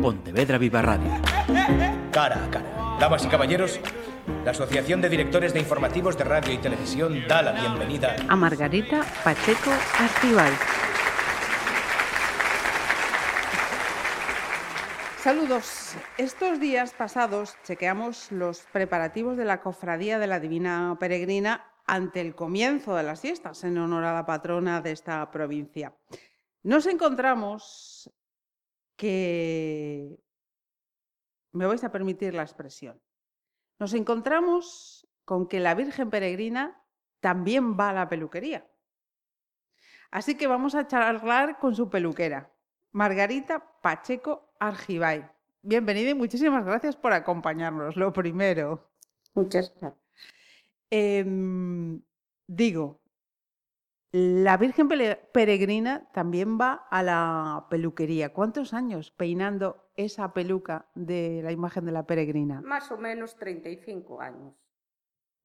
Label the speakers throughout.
Speaker 1: Pontevedra Viva Radio.
Speaker 2: Cara a cara. Damas y caballeros, la Asociación de Directores de Informativos de Radio y Televisión da la bienvenida
Speaker 3: a Margarita Pacheco Artibay. Saludos. Estos días pasados chequeamos los preparativos de la Cofradía de la Divina Peregrina ante el comienzo de las fiestas en honor a la patrona de esta provincia. Nos encontramos que, me vais a permitir la expresión, nos encontramos con que la Virgen Peregrina también va a la peluquería. Así que vamos a charlar con su peluquera, Margarita Pacheco Argibay. Bienvenida y muchísimas gracias por acompañarnos, lo primero.
Speaker 4: Muchas gracias.
Speaker 3: Em, digo, la Virgen Peregrina también va a la peluquería. ¿Cuántos años peinando esa peluca de la imagen de la peregrina?
Speaker 4: Más o menos 35 años.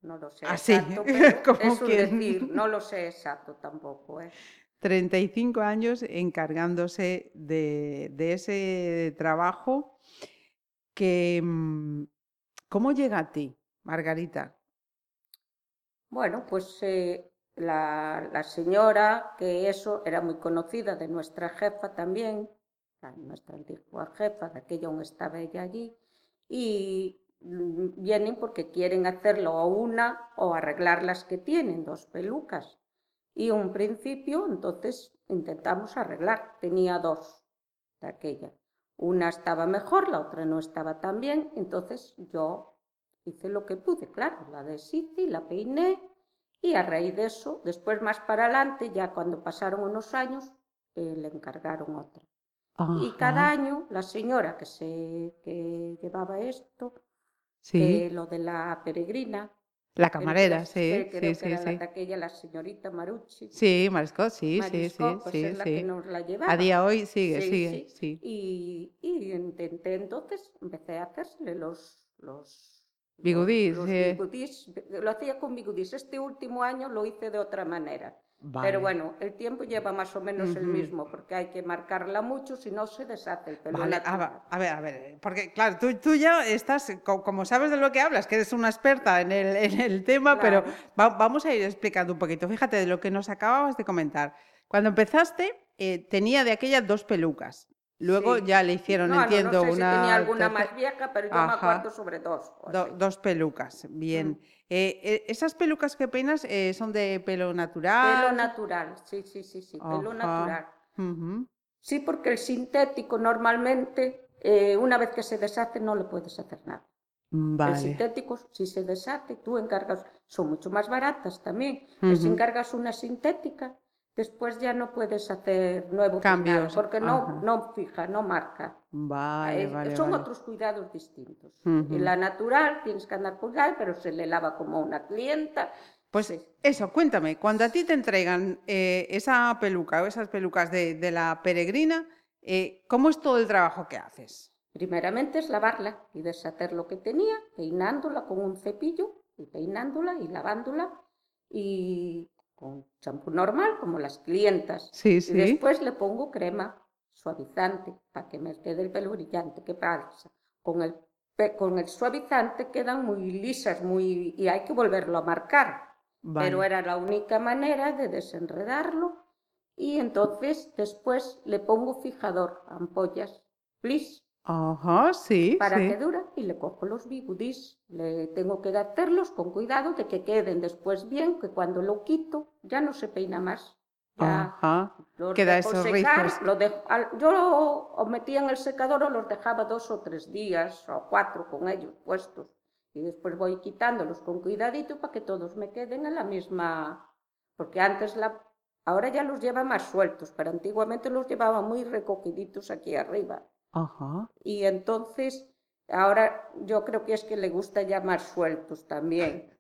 Speaker 4: No lo sé
Speaker 3: ¿Ah, sí?
Speaker 4: exacto, pero es un decir, no lo sé exacto tampoco. ¿eh?
Speaker 3: 35 años encargándose de, ese trabajo que... Mm, ¿Cómo llega a ti, Margarita?
Speaker 4: Bueno, pues eh, la, señora, que eso era muy conocida de nuestra jefa también, nuestra antigua jefa, de aquella aún estaba ella allí, y vienen porque quieren hacerlo o una o arreglar las que tienen, dos pelucas. Y un principio, entonces intentamos arreglar. Tenía dos de aquella. Una estaba mejor, la otra no estaba tan bien. Entonces yo hice lo que pude, claro, la deshice la peiné. Y a raíz de eso, después más para adelante, ya cuando pasaron unos años, eh, le encargaron otra. Y cada año la señora que, se, que llevaba esto, eh, lo de la peregrina,
Speaker 3: la camarera, sí, sí, sí,
Speaker 4: sí. La aquella, la señorita Marucci.
Speaker 3: Sí, Marisco, sí, sí, sí,
Speaker 4: pues
Speaker 3: sí,
Speaker 4: es la
Speaker 3: sí.
Speaker 4: Que nos la llevaba.
Speaker 3: A día hoy sigue, sigue, sí.
Speaker 4: Y, y, intenté entonces, empecé a hacerle los, los Los, bigudís. Lo hacía con bigudís. Este último año lo hice de otra manera. Pero bueno, el tiempo lleva más o menos el mismo, porque hay que marcarla mucho, si no se deshace el pelo.
Speaker 3: Vale, a, ver, a ver, porque claro, tú, tú, ya estás, como sabes de lo que hablas, que eres una experta en el, en el tema, pero vamos a ir explicando un poquito. Fíjate de lo que nos acababas de comentar. Cuando empezaste, eh, tenía de aquellas dos pelucas. Luego ya le hicieron, entiendo,
Speaker 4: no, no sé
Speaker 3: una.
Speaker 4: Si tenía alguna más vieja, pero yo me acuerdo sobre dos.
Speaker 3: dos pelucas, bien. Eh, eh, ¿Esas pelucas que peinas eh, son de pelo natural?
Speaker 4: Pelo natural, sí, sí, sí, sí, pelo natural. Sí, porque el sintético normalmente, una vez que se deshace, no le puedes hacer nada.
Speaker 3: Vale.
Speaker 4: El sintético, si se deshace, tú encargas, son mucho más baratas también. Si encargas una sintética, después ya no puedes hacer nuevo
Speaker 3: cambios
Speaker 4: porque no, no fija, no marca.
Speaker 3: Vale, vale,
Speaker 4: son otros cuidados distintos. En la natural tienes que andar cuidar, pero se le lava como una clienta.
Speaker 3: Pues eso, cuéntame, cuando a ti te entregan eh, esa peluca o esas pelucas de, la peregrina, eh, ¿cómo es todo el trabajo que haces?
Speaker 4: Primeramente es lavarla y deshacer lo que tenía, peinándola con un cepillo y peinándola y lavándola y con champú normal, como las clientas.
Speaker 3: Sí,
Speaker 4: Y después le pongo crema suavizante para que me quede el pelo brillante. ¿Qué pasa? Con el, con el suavizante quedan muy lisas muy, y hay que volverlo a marcar. Pero era la única manera de desenredarlo. Y entonces después le pongo fijador, ampollas, please,
Speaker 3: Ajá, sí.
Speaker 4: Para que dura y le cojo los bigudis. Le tengo que hacerlos con cuidado de que queden después bien, que cuando lo quito ya no se peina más.
Speaker 3: Ajá. Queda esos secar,
Speaker 4: lo yo lo metía en el secador o los dejaba dos o tres días o cuatro con ellos puestos. Y después voy quitándolos con cuidadito para que todos me queden en la misma. Porque antes la. Ahora ya los lleva más sueltos, pero antiguamente los llevaba muy recogiditos aquí arriba. Y entonces, ahora yo creo que es que le gusta ya más sueltos también.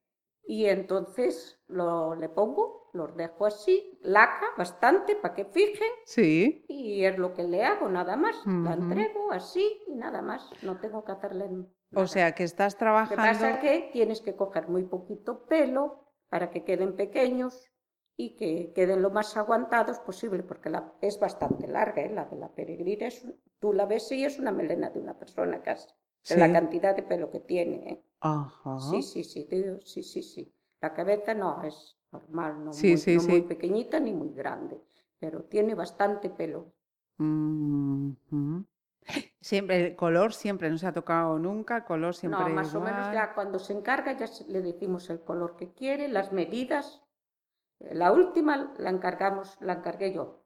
Speaker 4: Y entonces lo, le pongo, los dejo así, laca bastante para que fijen.
Speaker 3: Sí.
Speaker 4: Y es lo que le hago, nada más. La entrego así y nada más. No tengo que hacerle.
Speaker 3: O sea que estás trabajando.
Speaker 4: Lo que pasa que tienes que coger muy poquito pelo para que queden pequeños y que queden lo más aguantados posible, porque la, es bastante larga, ¿eh? la de la peregrina es tú la ves y es una melena de una persona casi, de la cantidad de pelo que tiene. ¿eh?
Speaker 3: Ajá.
Speaker 4: Sí, sí, sí, tío, sí, sí, sí. La cabeza no es normal, no,
Speaker 3: Sí,
Speaker 4: muy,
Speaker 3: sí,
Speaker 4: no muy
Speaker 3: sí.
Speaker 4: pequeñita ni muy grande, pero tiene bastante pelo.
Speaker 3: Ujú. Siempre, el color siempre no se ha tocado nunca, el color siempre
Speaker 4: No, más o menos ya cuando se encarga ya le decimos el color que quiere, las medidas. La última la encargamos, la encargué yo,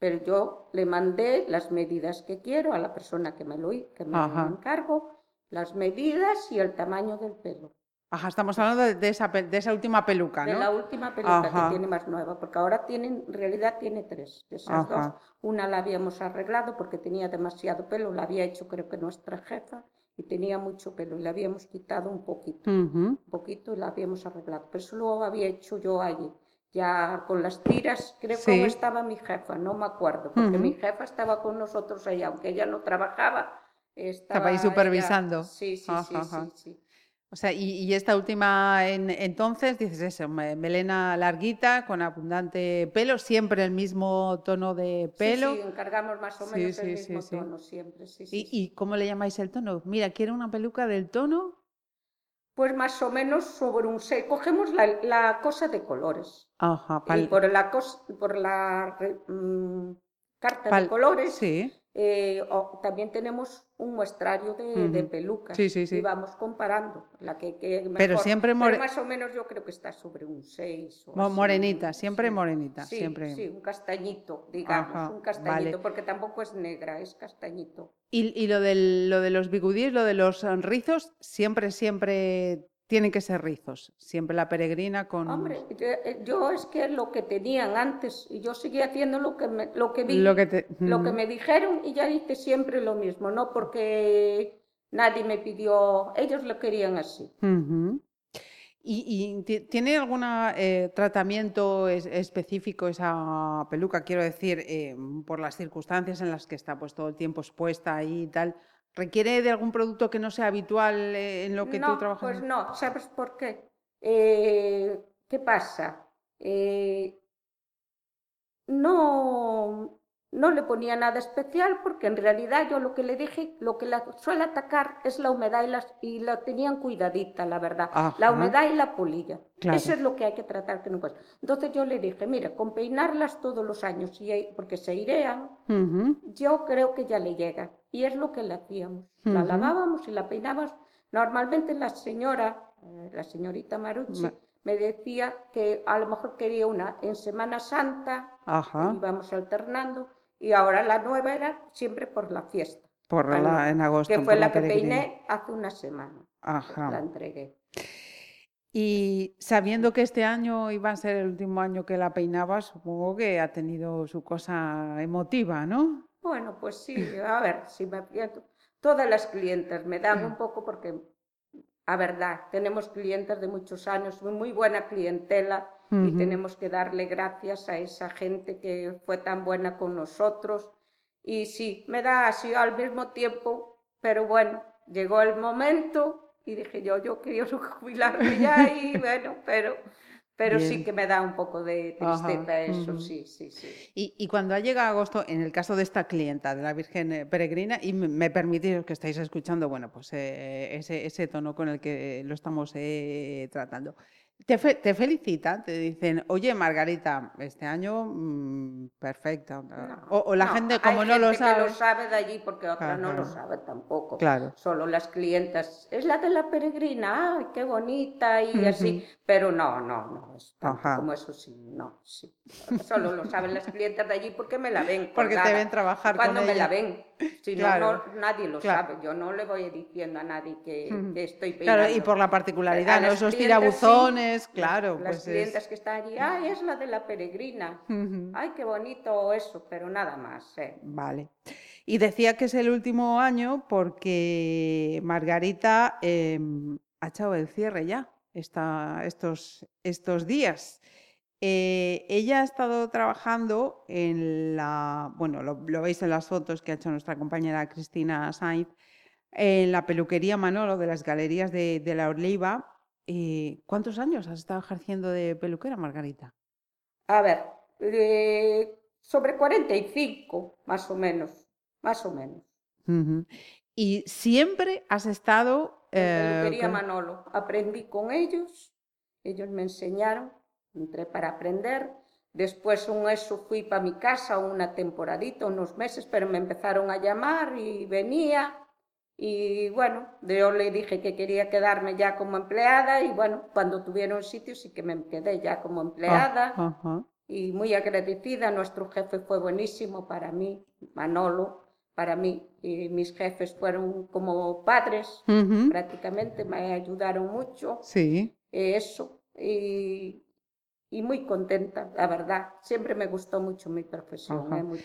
Speaker 4: pero yo le mandé las medidas que quiero a la persona que me lo que me
Speaker 3: Ajá.
Speaker 4: encargo, las medidas y el tamaño del pelo.
Speaker 3: Ajá, estamos hablando de, de esa, de esa última peluca,
Speaker 4: De
Speaker 3: ¿no?
Speaker 4: la última peluca
Speaker 3: Ajá.
Speaker 4: que tiene más nueva, porque ahora tienen, en realidad tiene tres. De esas dos, una la habíamos arreglado porque tenía demasiado pelo, la había hecho creo que nuestra jefa y tenía mucho pelo y le habíamos quitado un poquito, un poquito y la habíamos arreglado. Pero eso lo había hecho yo allí, ya con las tiras, creo que
Speaker 3: Sí.
Speaker 4: estaba mi jefa, no me acuerdo, porque mi jefa estaba con nosotros allá, aunque ella no trabajaba. Estaba
Speaker 3: ahí supervisando.
Speaker 4: Sí, sí, sí,
Speaker 3: Ajá, ajá.
Speaker 4: sí, sí.
Speaker 3: O sea, y, y esta última en- entonces, dices eso, me- melena larguita, con abundante pelo, siempre el mismo tono de pelo.
Speaker 4: Sí, encargamos más o menos el mismo tono siempre, sí,
Speaker 3: ¿Y,
Speaker 4: sí.
Speaker 3: y cómo le llamáis el tono? Mira, quiero una peluca del tono.
Speaker 4: Pues más o menos sobre un 6. Cogemos la, la cosa de colores.
Speaker 3: Ajá,
Speaker 4: Y por la, cos- por la mm, carta
Speaker 3: pal-
Speaker 4: de colores
Speaker 3: Sí.
Speaker 4: Eh, o- también tenemos un muestrario de, de
Speaker 3: Ujú.
Speaker 4: pelucas.
Speaker 3: Sí, sí, sí.
Speaker 4: Y vamos comparando la que, que
Speaker 3: Pero
Speaker 4: mejor.
Speaker 3: siempre more-
Speaker 4: más o menos yo creo que está sobre un 6. O así,
Speaker 3: morenita, siempre morenita,
Speaker 4: Sí,
Speaker 3: siempre.
Speaker 4: sí, un castañito, digamos,
Speaker 3: Ajá,
Speaker 4: un castañito,
Speaker 3: vale.
Speaker 4: porque tampoco es negra, es castañito.
Speaker 3: Y, y lo, del, lo de los bigudíes, lo de los rizos, siempre, siempre tienen que ser rizos. Siempre la peregrina con
Speaker 4: Hombre, yo, eh, yo es que lo que tenían antes, y yo seguía haciendo lo que, me- lo que vi,
Speaker 3: lo que te...
Speaker 4: lo que
Speaker 3: Ujú.
Speaker 4: me dijeron, y ya hice siempre lo mismo, no porque nadie me pidió, ellos lo querían así.
Speaker 3: ¿Y, y ti- tiene algún tratamiento es- específico esa peluca? Quiero decir, eh, por las circunstancias en las que está pues todo el tiempo expuesta ahí y tal. ¿Requiere de algún producto que no sea habitual eh, en lo que
Speaker 4: no,
Speaker 3: tú trabajas?
Speaker 4: pues no, ¿sabes por qué? Eh, ¿Qué pasa? Eh, no, no le ponía nada especial porque en realidad yo lo que le dije, lo que la suele atacar es la humedad y, las, y la tenían cuidadita, la verdad.
Speaker 3: Ajá.
Speaker 4: La humedad y la polilla.
Speaker 3: Claro.
Speaker 4: Eso es lo que hay que tratar que no. Entonces yo le dije, mira, con peinarlas todos los años, y, porque se irean,
Speaker 3: Ujú.
Speaker 4: yo creo que ya le llega. Y es lo que le hacíamos. La lavábamos y la peinábamos. Normalmente la señora, eh, la señorita Marucci,
Speaker 3: Ma-
Speaker 4: me decía que a lo mejor quería una en Semana Santa,
Speaker 3: Ajá.
Speaker 4: íbamos alternando, y ahora la nueva era siempre por la fiesta.
Speaker 3: Por
Speaker 4: Ah,
Speaker 3: la,
Speaker 4: no,
Speaker 3: en agosto.
Speaker 4: que fue la que
Speaker 3: peregrina.
Speaker 4: peiné hace una semana. La
Speaker 3: Ajá.
Speaker 4: entregué.
Speaker 3: Y sabiendo que este año iba a ser el último año que la peinaba, supongo que ha tenido su cosa emotiva, ¿no?
Speaker 4: Bueno, pues sí, a ver, si me. Todas las clientes me dan un poco porque, a verdad, tenemos clientes de muchos años, muy buena clientela y tenemos que darle gracias a esa gente que fue tan buena con nosotros. Y sí, me da así al mismo tiempo, pero bueno, llegó el momento y dije yo, yo quiero jubilarme ya y bueno, pero, pero sí que me da un poco de
Speaker 3: Ajá,
Speaker 4: tristeza eso, sí, sí, sí.
Speaker 3: Y, y cuando ha llegado agosto, en el caso de esta clienta, de la Virgen eh, Peregrina, y me, me permitís que estáis escuchando, bueno, pues eh, ese, ese tono con el que lo estamos eh, tratando. Te, fe- te felicitan, te dicen, oye, Margarita, este año mm, perfecta. O, o la
Speaker 4: No,
Speaker 3: gente,
Speaker 4: hay
Speaker 3: como no lo
Speaker 4: gente
Speaker 3: sabe.
Speaker 4: que lo sabe de allí porque otra no lo sabe tampoco.
Speaker 3: Claro.
Speaker 4: Solo las clientas, es la de la peregrina, ay, qué bonita y así, pero no, no, no, es como eso sí, no, sí. Solo lo saben las clientas de allí porque me la ven.
Speaker 3: Porque te ven trabajar con
Speaker 4: Cuando me
Speaker 3: ella.
Speaker 4: la ven, si no,
Speaker 3: Claro,
Speaker 4: no, nadie lo
Speaker 3: claro.
Speaker 4: sabe, yo no le voy diciendo a nadie que, estoy peinando.
Speaker 3: Claro, y por la particularidad, ¿no? Esos
Speaker 4: sí,
Speaker 3: tirabuzones, claro.
Speaker 4: Las
Speaker 3: pues
Speaker 4: clientas
Speaker 3: es...
Speaker 4: que están allí, ay, es la de la peregrina. Ay, qué bonito eso, pero nada más. ¿eh?
Speaker 3: Vale. Y decía que es el último año porque Margarita em, ha echado el cierre ya esta- estos, estos días. Eh, ella ha estado trabajando en la, bueno, lo, lo veis en las fotos que ha hecho nuestra compañera Cristina Sainz, en la peluquería Manolo de las galerías de, de La Oliva. Eh, ¿Cuántos años has estado ejerciendo de peluquera, Margarita?
Speaker 4: A ver, eh, sobre 45, más o menos, más o menos.
Speaker 3: Y siempre has estado...
Speaker 4: En
Speaker 3: eh,
Speaker 4: peluquería
Speaker 3: con-
Speaker 4: Manolo. Aprendí con ellos, ellos me enseñaron, entré para aprender. Después un eso fui para mi casa una temporadita, unos meses, pero me empezaron a llamar y venía. Y bueno, yo le dije que quería quedarme ya como empleada y bueno, cuando tuvieron sitio sí que me quedé ya como empleada
Speaker 3: Ah, ajá.
Speaker 4: y muy agradecida. Nuestro jefe fue buenísimo para mí, Manolo, para mí. Y mis jefes fueron como padres
Speaker 3: Ujú.
Speaker 4: prácticamente, me ayudaron mucho,
Speaker 3: Sí.
Speaker 4: eh, eso, y, y muy contenta, la verdad. Siempre me gustó mucho mi profesión, eh, mucho.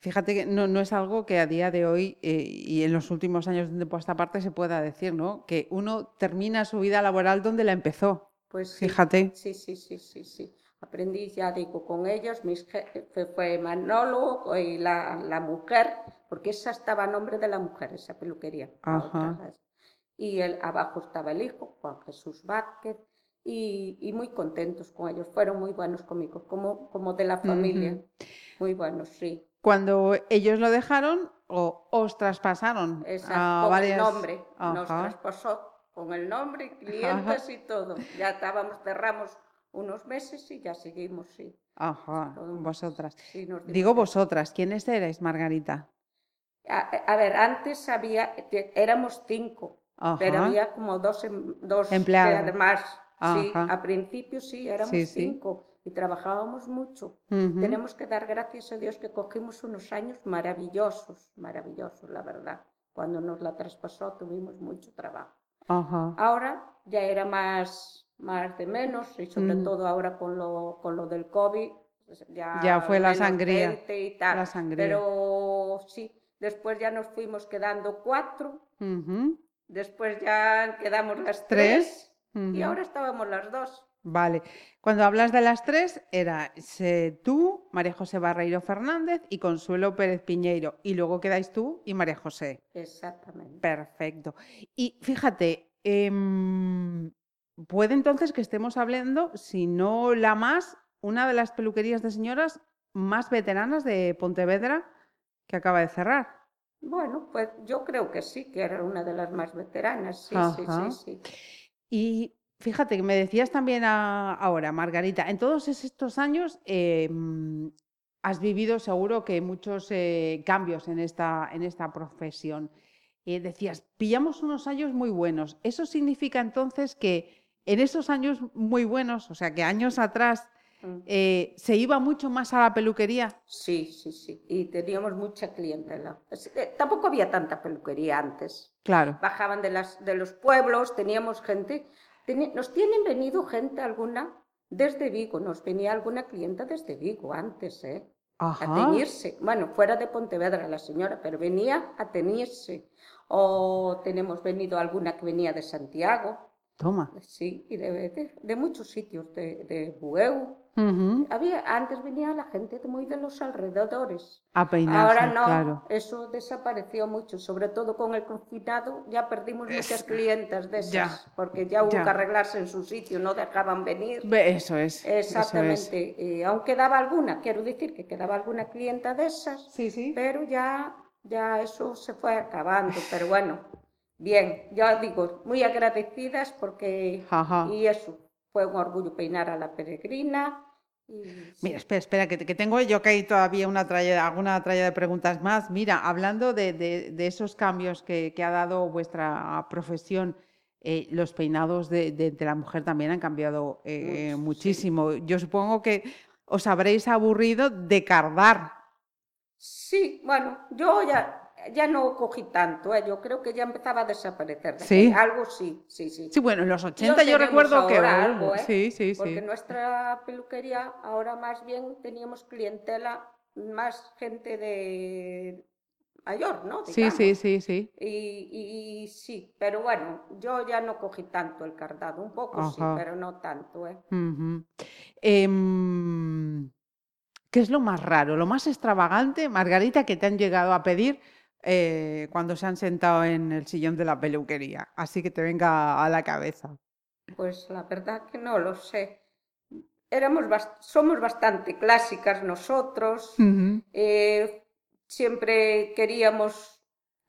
Speaker 3: Fíjate que no, no es algo que a día de hoy eh, y en los últimos años de esta parte se pueda decir, ¿no? Que uno termina su vida laboral donde la empezó.
Speaker 4: Pues sí,
Speaker 3: Fíjate.
Speaker 4: sí, sí, sí, sí, sí. Aprendí, ya digo, con ellos, mis jefe fue Manolo y la, la mujer, porque esa estaba a nombre de la mujer, esa peluquería. la
Speaker 3: Ajá.
Speaker 4: otra, Y el, abajo estaba el hijo, Juan Jesús Vázquez, y, y muy contentos con ellos. Fueron muy buenos conmigo, como, como de la familia. Muy buenos, sí.
Speaker 3: Cuando ellos lo dejaron o os traspasaron a
Speaker 4: con
Speaker 3: varias...
Speaker 4: el nombre, nos traspasó con el nombre, clientes y todo. Ya estábamos, cerramos unos meses y ya seguimos, sí.
Speaker 3: Ajá, vosotras.
Speaker 4: sí,
Speaker 3: Digo vosotras, ¿quiénes erais, Margarita?
Speaker 4: A, a ver, antes había, te- éramos cinco, pero había como dos, em- dos
Speaker 3: Empleadas.
Speaker 4: además. Sí, a principio sí, éramos
Speaker 3: Sí, sí.
Speaker 4: cinco y trabajábamos mucho. Tenemos que dar gracias a Dios que cogimos unos años maravillosos, maravillosos, la verdad. Cuando nos la traspasó tuvimos mucho trabajo. Ahora ya era más, más de menos y sobre
Speaker 3: Mm.
Speaker 4: todo ahora con lo, con lo del COVID. pues Ya,
Speaker 3: Ya fue la sangría,
Speaker 4: gente y tal.
Speaker 3: la sangría.
Speaker 4: Pero sí, después ya nos fuimos quedando cuatro, después ya quedamos las
Speaker 3: Tres.
Speaker 4: tres, y ahora estábamos las dos.
Speaker 3: Vale. Cuando hablas de las tres, era eh, tú, María José Barreiro Fernández y Consuelo Pérez Piñeiro. Y luego quedáis tú y María José.
Speaker 4: Exactamente.
Speaker 3: Perfecto. Y fíjate, em, puede entonces que estemos hablando, si no la más, una de las peluquerías de señoras más veteranas de Pontevedra que acaba de cerrar.
Speaker 4: Bueno, pues yo creo que sí, que era una de las más veteranas. Sí,
Speaker 3: Ajá.
Speaker 4: sí, sí, sí.
Speaker 3: Y fíjate que me decías también ahora, Margarita, en todos es- estos años em, has vivido seguro que muchos eh, cambios en esta, en esta profesión. Eh, decías, pillamos unos años muy buenos. ¿Eso significa entonces que en esos años muy buenos, o sea, que años atrás,
Speaker 4: Mm.
Speaker 3: eh, se iba mucho más a la peluquería?
Speaker 4: Sí, sí, sí. Y teníamos mucha clientela. Eh, Tampoco había tanta peluquería antes.
Speaker 3: Claro.
Speaker 4: Bajaban de, las, de los pueblos, teníamos gente. nos tienen venido gente alguna desde Vigo. Nos venía alguna clienta desde Vigo antes, ¿eh? A
Speaker 3: Ajá.
Speaker 4: teñirse. Bueno, fuera de Pontevedra la señora, pero venía a teñirse. O tenemos venido alguna que venía de Santiago.
Speaker 3: Toma.
Speaker 4: Sí, y de, de- de muchos sitios, de, de Bueu.
Speaker 3: Ujú.
Speaker 4: Había, antes venía la gente muy de los alrededores.
Speaker 3: A peinarse,
Speaker 4: Ahora no,
Speaker 3: claro.
Speaker 4: eso desapareció mucho, sobre todo con el confinado ya perdimos muchas
Speaker 3: Es-
Speaker 4: clientas de esas,
Speaker 3: ya,
Speaker 4: porque ya hubo
Speaker 3: ya.
Speaker 4: que arreglarse en su sitio, no dejaban venir.
Speaker 3: Ve, Eso es. eso es.
Speaker 4: Exactamente, y aún quedaba alguna, quiero decir que quedaba alguna clienta de esas,
Speaker 3: Sí, sí.
Speaker 4: pero ya, ya eso se fue acabando, pero bueno, bien, yo digo, muy agradecidas porque,
Speaker 3: Ajá.
Speaker 4: y eso, fue un orgullo peinar a la peregrina. Y,
Speaker 3: Mira, espera, espera, que, que tengo yo que hay todavía una tralla, alguna tralla de preguntas más. Mira, hablando de, de- de esos cambios que, que ha dado vuestra profesión, eh, los peinados de, la mujer también han cambiado eh,
Speaker 4: sí.
Speaker 3: muchísimo. Yo supongo que os habréis aburrido de cardar.
Speaker 4: Sí, bueno, yo ya, ya no cogí tanto, ¿eh? yo creo que ya empezaba a desaparecer. de
Speaker 3: ¿Sí?
Speaker 4: ahí. Algo sí, sí, sí.
Speaker 3: Sí, bueno, en los 80 yo, recuerdo que...
Speaker 4: ahora
Speaker 3: hubo,
Speaker 4: algo, ¿eh?
Speaker 3: Sí, sí,
Speaker 4: Porque
Speaker 3: sí.
Speaker 4: nuestra peluquería ahora más bien teníamos clientela, más gente de mayor, ¿no?
Speaker 3: Sí,
Speaker 4: Digamos.
Speaker 3: sí, sí, sí.
Speaker 4: Y, y sí, pero bueno, yo ya no cogí tanto el cardado, un poco sí, pero no tanto, ¿eh?
Speaker 3: Em, ¿qué es lo más raro, lo más extravagante, Margarita, que te han llegado a pedir eh, cuando se han sentado en el sillón de la peluquería? Así que te venga a la cabeza.
Speaker 4: Pues la verdad que no lo sé. Éramos bast- somos bastante clásicas nosotros. Eh, siempre queríamos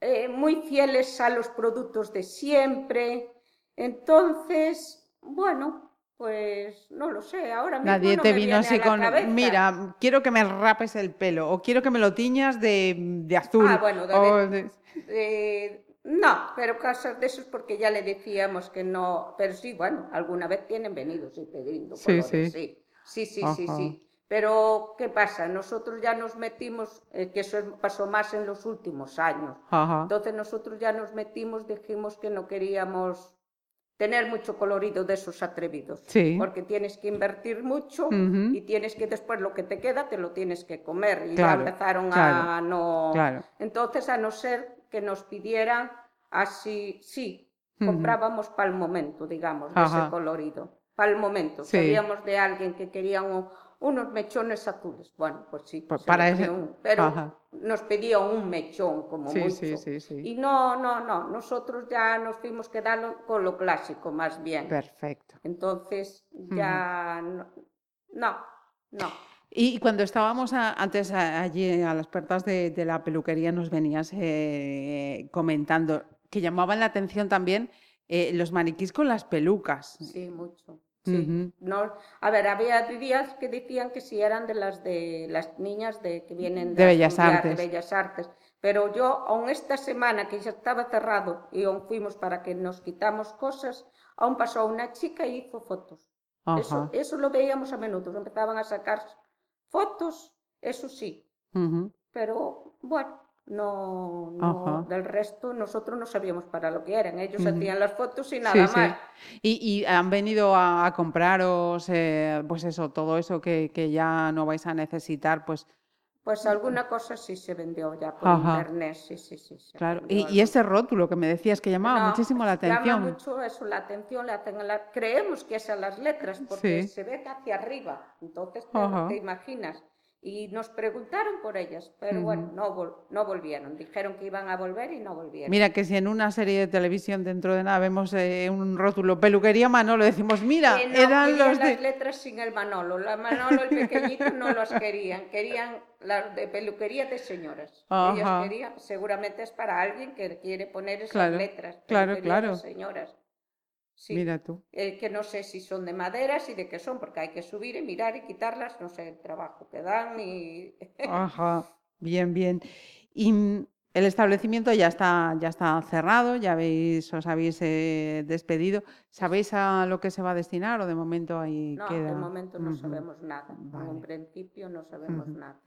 Speaker 4: eh, muy fieles a los productos de siempre. Entonces, bueno, pues no lo sé, ahora mismo
Speaker 3: Nadie
Speaker 4: no
Speaker 3: te
Speaker 4: me
Speaker 3: vino así con,
Speaker 4: cabeza.
Speaker 3: mira, quiero que me rapes el pelo o quiero que me lo tiñas de, de azul.
Speaker 4: Ah, bueno, de-
Speaker 3: o de-
Speaker 4: Eh, no, pero casos de esos porque ya le decíamos que no, pero sí, bueno, alguna vez tienen venido sí, pidiendo
Speaker 3: Sí, sí.
Speaker 4: sí, sí, sí, sí, sí. Pero, ¿qué pasa? Nosotros ya nos metimos, eh, que eso es- pasó más en los últimos años.
Speaker 3: Ajá.
Speaker 4: Entonces nosotros ya nos metimos, dijimos que no queríamos tener mucho colorido de esos atrevidos.
Speaker 3: Sí.
Speaker 4: Porque tienes que invertir mucho y tienes que después lo que te queda te lo tienes que comer. Y
Speaker 3: Claro,
Speaker 4: ya empezaron a
Speaker 3: claro,
Speaker 4: no...
Speaker 3: claro.
Speaker 4: Entonces, a no ser que nos pidieran así, sí,
Speaker 3: Ujú.
Speaker 4: comprábamos para el momento, digamos, de ese colorido. Para el momento.
Speaker 3: Sí.
Speaker 4: Sabíamos de alguien que quería un- unos mechones azules. Bueno, pues sí.
Speaker 3: Para ese-
Speaker 4: un- pero
Speaker 3: Ajá.
Speaker 4: nos pedía un mechón como
Speaker 3: Sí,
Speaker 4: mucho.
Speaker 3: sí, sí, sí.
Speaker 4: Y no, no, no. Nosotros ya nos fuimos quedando con lo clásico, más bien.
Speaker 3: Perfecto.
Speaker 4: Entonces, ya no, no, no.
Speaker 3: Y cuando estábamos a- antes a- allí a las puertas de, de la peluquería nos venías eh, comentando que llamaban la atención también eh, los maniquís con las pelucas.
Speaker 4: Sí, mucho. Sí. No, a ver, había días que decían que si eran de las de las niñas de que vienen
Speaker 3: De Bellas Artes.
Speaker 4: de Bellas Artes. Pero yo, aún esta semana que ya estaba cerrado y aún fuimos para que nos quitamos cosas, aún pasó una chica y hizo fotos. Eso, eso lo veíamos a menudo, empezaban a sacar fotos, eso sí, pero bueno, no, no del resto nosotros no sabíamos para lo que eran. Ellos
Speaker 3: Ujú.
Speaker 4: hacían las fotos y nada
Speaker 3: sí.
Speaker 4: más.
Speaker 3: Y, y han venido a, a compraros, eh, pues eso, todo eso que, que ya no vais a necesitar, pues
Speaker 4: Pues alguna cosa sí se vendió ya por
Speaker 3: Ajá.
Speaker 4: internet, sí, sí, sí.
Speaker 3: claro. Y, ese rótulo que me decías que llamaba
Speaker 4: No,
Speaker 3: muchísimo la
Speaker 4: Llama
Speaker 3: atención.
Speaker 4: mucho eso la atención, la- creemos que es a las letras porque
Speaker 3: Sí.
Speaker 4: se ve hacia arriba, entonces te imaginas. Y nos preguntaron por ellas, pero bueno, no, vol- no volvieron. Dijeron que iban a volver y no volvieron.
Speaker 3: Mira que si en una serie de televisión dentro de nada vemos eh, un rótulo peluquería Manolo, decimos, mira,
Speaker 4: no
Speaker 3: eran los
Speaker 4: las
Speaker 3: de...
Speaker 4: letras sin el Manolo. La Manolo, el pequeñito, no las querían. Querían las de peluquería de señoras. Ellos querían, seguramente es para alguien que quiere poner esas
Speaker 3: Claro,
Speaker 4: letras.
Speaker 3: claro, claro.
Speaker 4: De señoras. Sí.
Speaker 3: Mira tú.
Speaker 4: Eh, que no sé si son de maderas y de qué son, porque hay que subir y mirar y quitarlas, no sé el trabajo que dan y...
Speaker 3: Ajá, bien, bien. Y mm, el establecimiento ya está, ya está cerrado, ya habéis, os habéis eh, despedido. ¿Sabéis a lo que se va a destinar o de momento ahí
Speaker 4: No,
Speaker 3: queda?
Speaker 4: de momento no sabemos nada. En
Speaker 3: Vale.
Speaker 4: un principio no sabemos nada.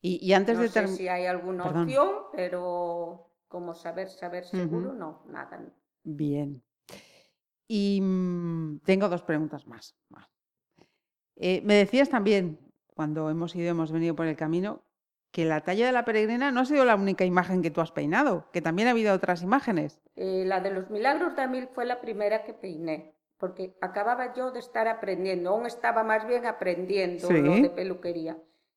Speaker 3: Y, y antes
Speaker 4: No
Speaker 3: de
Speaker 4: sé si hay alguna
Speaker 3: Perdón.
Speaker 4: opción, pero como saber, saber seguro, no, nada.
Speaker 3: Bien. Y mm, tengo dos preguntas más. Eh, me decías también, cuando hemos ido, hemos venido por el camino, que la talla de la peregrina no ha sido la única imagen que tú has peinado, que también ha habido otras imágenes.
Speaker 4: Eh, la de los milagros de Amil fue la primera que peiné, porque acababa yo de estar aprendiendo, aún estaba más bien aprendiendo lo de peluquería.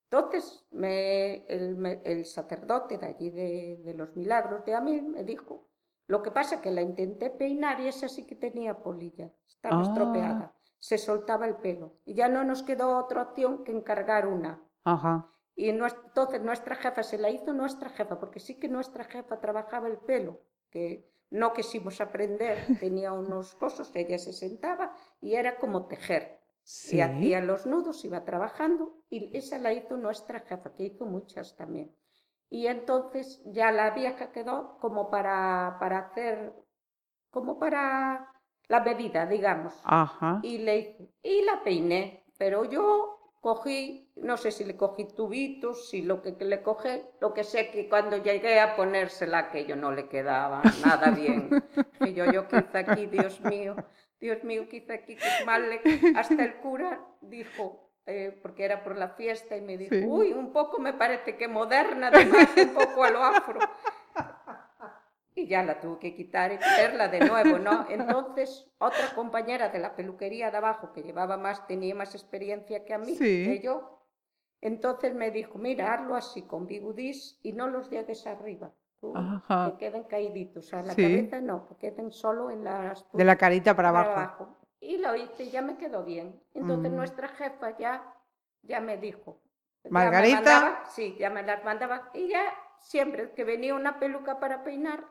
Speaker 4: Entonces, me- el, me- el sacerdote de allí de, de los milagros de Amil me dijo, lo que pasa que la intenté peinar y esa sí que tenía polilla, estaba
Speaker 3: Ah.
Speaker 4: estropeada, se soltaba el pelo y ya no nos quedó otra opción que encargar una.
Speaker 3: Ajá.
Speaker 4: Y nues- entonces nuestra jefa se la hizo nuestra jefa, porque sí que nuestra jefa trabajaba el pelo, que no quisimos aprender, tenía unos cosos, ella se sentaba y era como tejer.
Speaker 3: Sí.
Speaker 4: Y hacía los nudos, iba trabajando, y esa la hizo nuestra jefa, que hizo muchas también. Y entonces ya la vieja quedó como para, para hacer, como para la bebida, digamos
Speaker 3: Ajá.
Speaker 4: y le y la peiné, pero yo cogí, no sé si le cogí tubitos, si lo que, que le cogí, lo que sé que cuando llegué a ponérsela que yo no le quedaba nada bien. Y yo, yo hice aquí, Dios mío, Dios mío, hice aquí, qué mal le... Hasta el cura dijo, eh, porque era por la fiesta, y me dijo,
Speaker 3: Sí.
Speaker 4: uy, un poco me parece que moderna, además, un poco a lo afro. Y ya la tuve que quitar y ponerla de nuevo, ¿no? Entonces, otra compañera de la peluquería de abajo, que llevaba más, tenía más experiencia que a mí,
Speaker 3: Sí.
Speaker 4: que yo, entonces me dijo, mira, hazlo así, con bigudís y no los llegues arriba. tú. Que queden caíditos, a la
Speaker 3: Sí.
Speaker 4: cabeza no, que queden solo en las
Speaker 3: De la carita para
Speaker 4: para
Speaker 3: abajo.
Speaker 4: Y lo hice y ya me quedó bien. Entonces
Speaker 3: Mm.
Speaker 4: nuestra jefa ya, ya me dijo. ya me
Speaker 3: Margarita.
Speaker 4: mandaba- sí, ya me las mandaba y ya siempre que venía una peluca para peinar.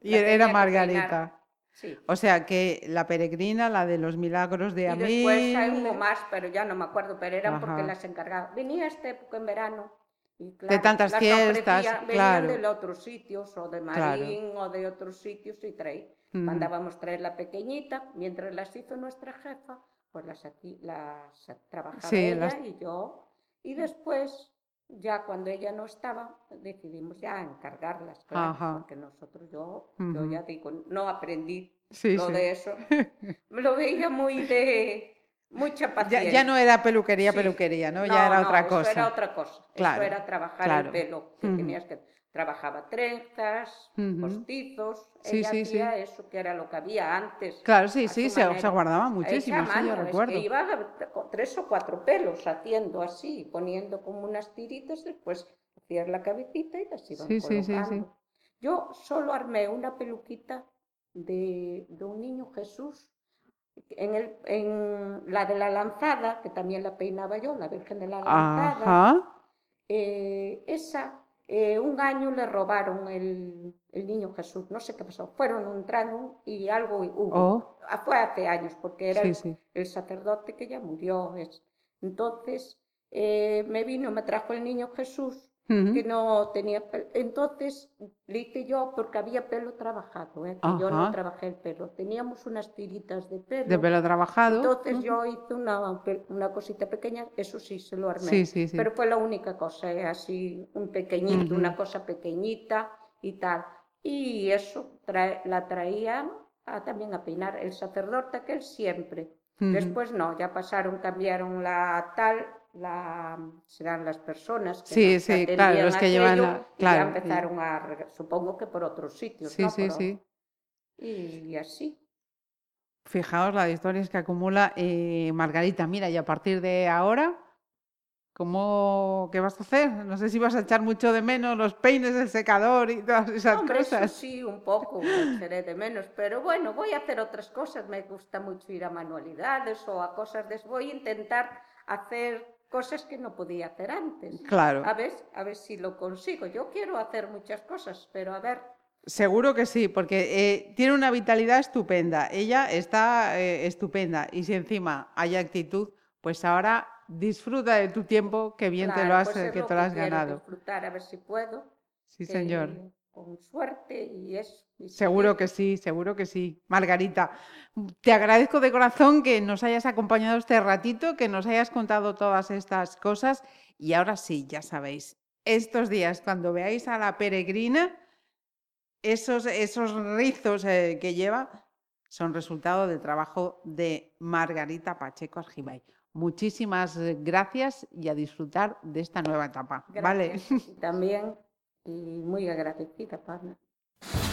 Speaker 3: Y era Margarita.
Speaker 4: Sí.
Speaker 3: O sea que la peregrina, la de los milagros de
Speaker 4: Y
Speaker 3: Amil.
Speaker 4: después hay hubo más, pero ya no me acuerdo, pero eran porque las encargaba. Venía esta época en verano. Y
Speaker 3: De
Speaker 4: claro,
Speaker 3: tantas
Speaker 4: las
Speaker 3: fiestas, claro.
Speaker 4: de otros sitios, o de
Speaker 3: Claro.
Speaker 4: Marín, o de otros sitios, y traí.
Speaker 3: Ujú.
Speaker 4: Mandábamos traer la pequeñita, mientras las hizo nuestra jefa, pues las aquí, las trabajaba
Speaker 3: Sí,
Speaker 4: ella
Speaker 3: las-
Speaker 4: y yo. Y después, ya cuando ella no estaba, decidimos ya encargarlas, claro,
Speaker 3: Ajá.
Speaker 4: porque nosotros, yo, yo ya digo, no aprendí
Speaker 3: Sí,
Speaker 4: lo
Speaker 3: sí.
Speaker 4: de eso. Me lo veía muy de mucha
Speaker 3: Ya,
Speaker 4: paciencia.
Speaker 3: ya no era peluquería,
Speaker 4: Sí.
Speaker 3: peluquería, ¿no? Ya era otra
Speaker 4: eso
Speaker 3: cosa.
Speaker 4: era otra cosa.
Speaker 3: Claro,
Speaker 4: Eso era trabajar
Speaker 3: claro.
Speaker 4: el pelo, que
Speaker 3: Ujú.
Speaker 4: tenías que trabajaba trenzas,
Speaker 3: Ujú.
Speaker 4: postizos,
Speaker 3: Sí,
Speaker 4: ella
Speaker 3: sí,
Speaker 4: hacía
Speaker 3: sí.
Speaker 4: eso que era lo que había antes.
Speaker 3: Claro, sí, sí, se, se guardaba muchísimo, sí, yo
Speaker 4: mano, es
Speaker 3: recuerdo.
Speaker 4: que iba con tres o cuatro pelos haciendo así, poniendo como unas tiritas, después hacías la cabecita y las iban
Speaker 3: Sí, sí, sí, sí.
Speaker 4: colocando. Yo solo armé una peluquita de, de un niño Jesús en, el, en la de la lanzada, que también la peinaba yo, la Virgen de la Lanzada. Eh, esa, eh, un año le robaron el, el niño Jesús, no sé qué pasó, fueron entraron y algo hubo.
Speaker 3: Oh.
Speaker 4: Ah, Fue hace años, porque era
Speaker 3: Sí,
Speaker 4: el,
Speaker 3: sí.
Speaker 4: el sacerdote que ya murió. es. Entonces, eh, me vino, me trajo el niño Jesús, Que no tenía pelo. Entonces, le hice yo porque había pelo trabajado, ¿eh? que yo no trabajé el pelo. Teníamos unas tiritas de pelo.
Speaker 3: De pelo trabajado.
Speaker 4: Entonces yo hice una, una cosita pequeña, eso sí se lo armé.
Speaker 3: Sí, sí, sí.
Speaker 4: Pero fue la única cosa, ¿eh? así un pequeñito, una cosa pequeñita y tal. Y eso trae- la traían a- también a peinar el sacerdote aquel siempre. Después no, ya pasaron, cambiaron la tal, la serán las personas que
Speaker 3: Sí, sí, claro, los que llevan la-
Speaker 4: y
Speaker 3: claro,
Speaker 4: ya
Speaker 3: y-
Speaker 4: empezaron a, supongo que por otros sitios,
Speaker 3: Sí,
Speaker 4: ¿no?
Speaker 3: sí,
Speaker 4: Por-
Speaker 3: sí.
Speaker 4: Y así.
Speaker 3: Fijaos la de historias que acumula eh, Margarita. Mira, y a partir de ahora, ¿cómo, ¿qué vas a hacer? No sé si vas a echar mucho de menos los peines, el secador y todas esas
Speaker 4: Hombre, eso
Speaker 3: cosas.
Speaker 4: sí, un poco, echaré de menos, pero bueno, voy a hacer otras cosas. Me gusta mucho ir a manualidades o a cosas de... Voy a intentar hacer cosas que no podía hacer antes.
Speaker 3: Claro,
Speaker 4: A ver, a ver si lo consigo. Yo quiero hacer muchas cosas, pero a ver,
Speaker 3: seguro que sí, porque eh, tiene una vitalidad estupenda. Ella está eh, estupenda y si encima hay actitud, pues ahora disfruta de tu tiempo, que bien te lo has,
Speaker 4: pues
Speaker 3: eh,
Speaker 4: es
Speaker 3: que
Speaker 4: lo
Speaker 3: te lo has ganado.
Speaker 4: disfrutar, a ver si puedo.
Speaker 3: Sí, señor.
Speaker 4: Con suerte y eso.
Speaker 3: Seguro que sí, seguro que sí. Margarita, te agradezco de corazón que nos hayas acompañado este ratito, que nos hayas contado todas estas cosas. Y ahora sí, ya sabéis, estos días cuando veáis a la peregrina, esos, esos rizos eh, que lleva son resultado del trabajo de Margarita Pacheco Argibay. Muchísimas gracias y a disfrutar de esta nueva etapa. ¿Vale?
Speaker 4: Gracias, También, y muy agradecida, Pablo.